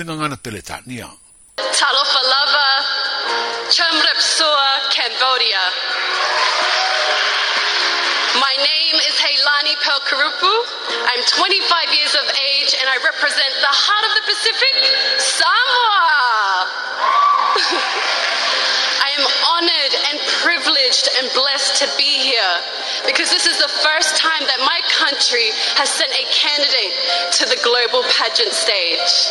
Pinangana pele tania. Talofalava, Chumripsua, Cambodia. My name is Haylani Pearl Kuruppu. I'm 25 years of age and I represent the heart of the Pacific, Samoa. I am honored and privileged and blessed to be here because this is the first time that my country has sent a candidate to the global pageant stage.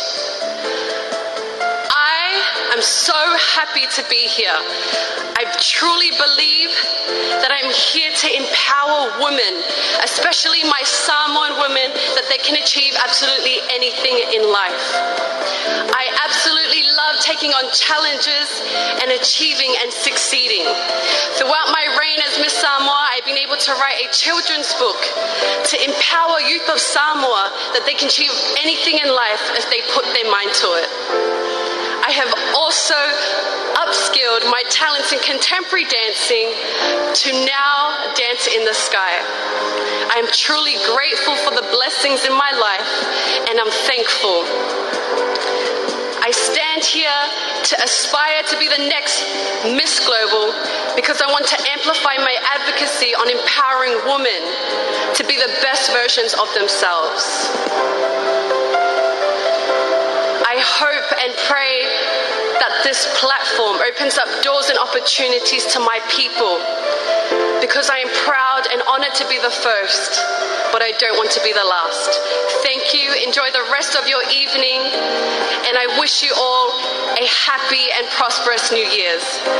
I am so happy to be here. I truly believe that I'm here to empower women, especially my Samoan women, that they can achieve absolutely anything in life. I absolutely love taking on challenges and achieving and succeeding. Throughout my reign as Miss Samoa, I've been able to write a children's book to empower youth of Samoa that they can achieve anything in life if they put their mind to it. I have also upskilled my talents in contemporary dancing to now dance in the sky. I am truly grateful for the blessings in my life and I'm thankful. I stand here to aspire to be the next Miss Global because I want to amplify my advocacy on empowering women to be the best versions of themselves. I hope and pray that this platform opens up doors and opportunities to my people because I am proud and honored to be the first, but I don't want to be the last. Thank you. Enjoy the rest of your evening, and I wish you all a happy and prosperous New Year's.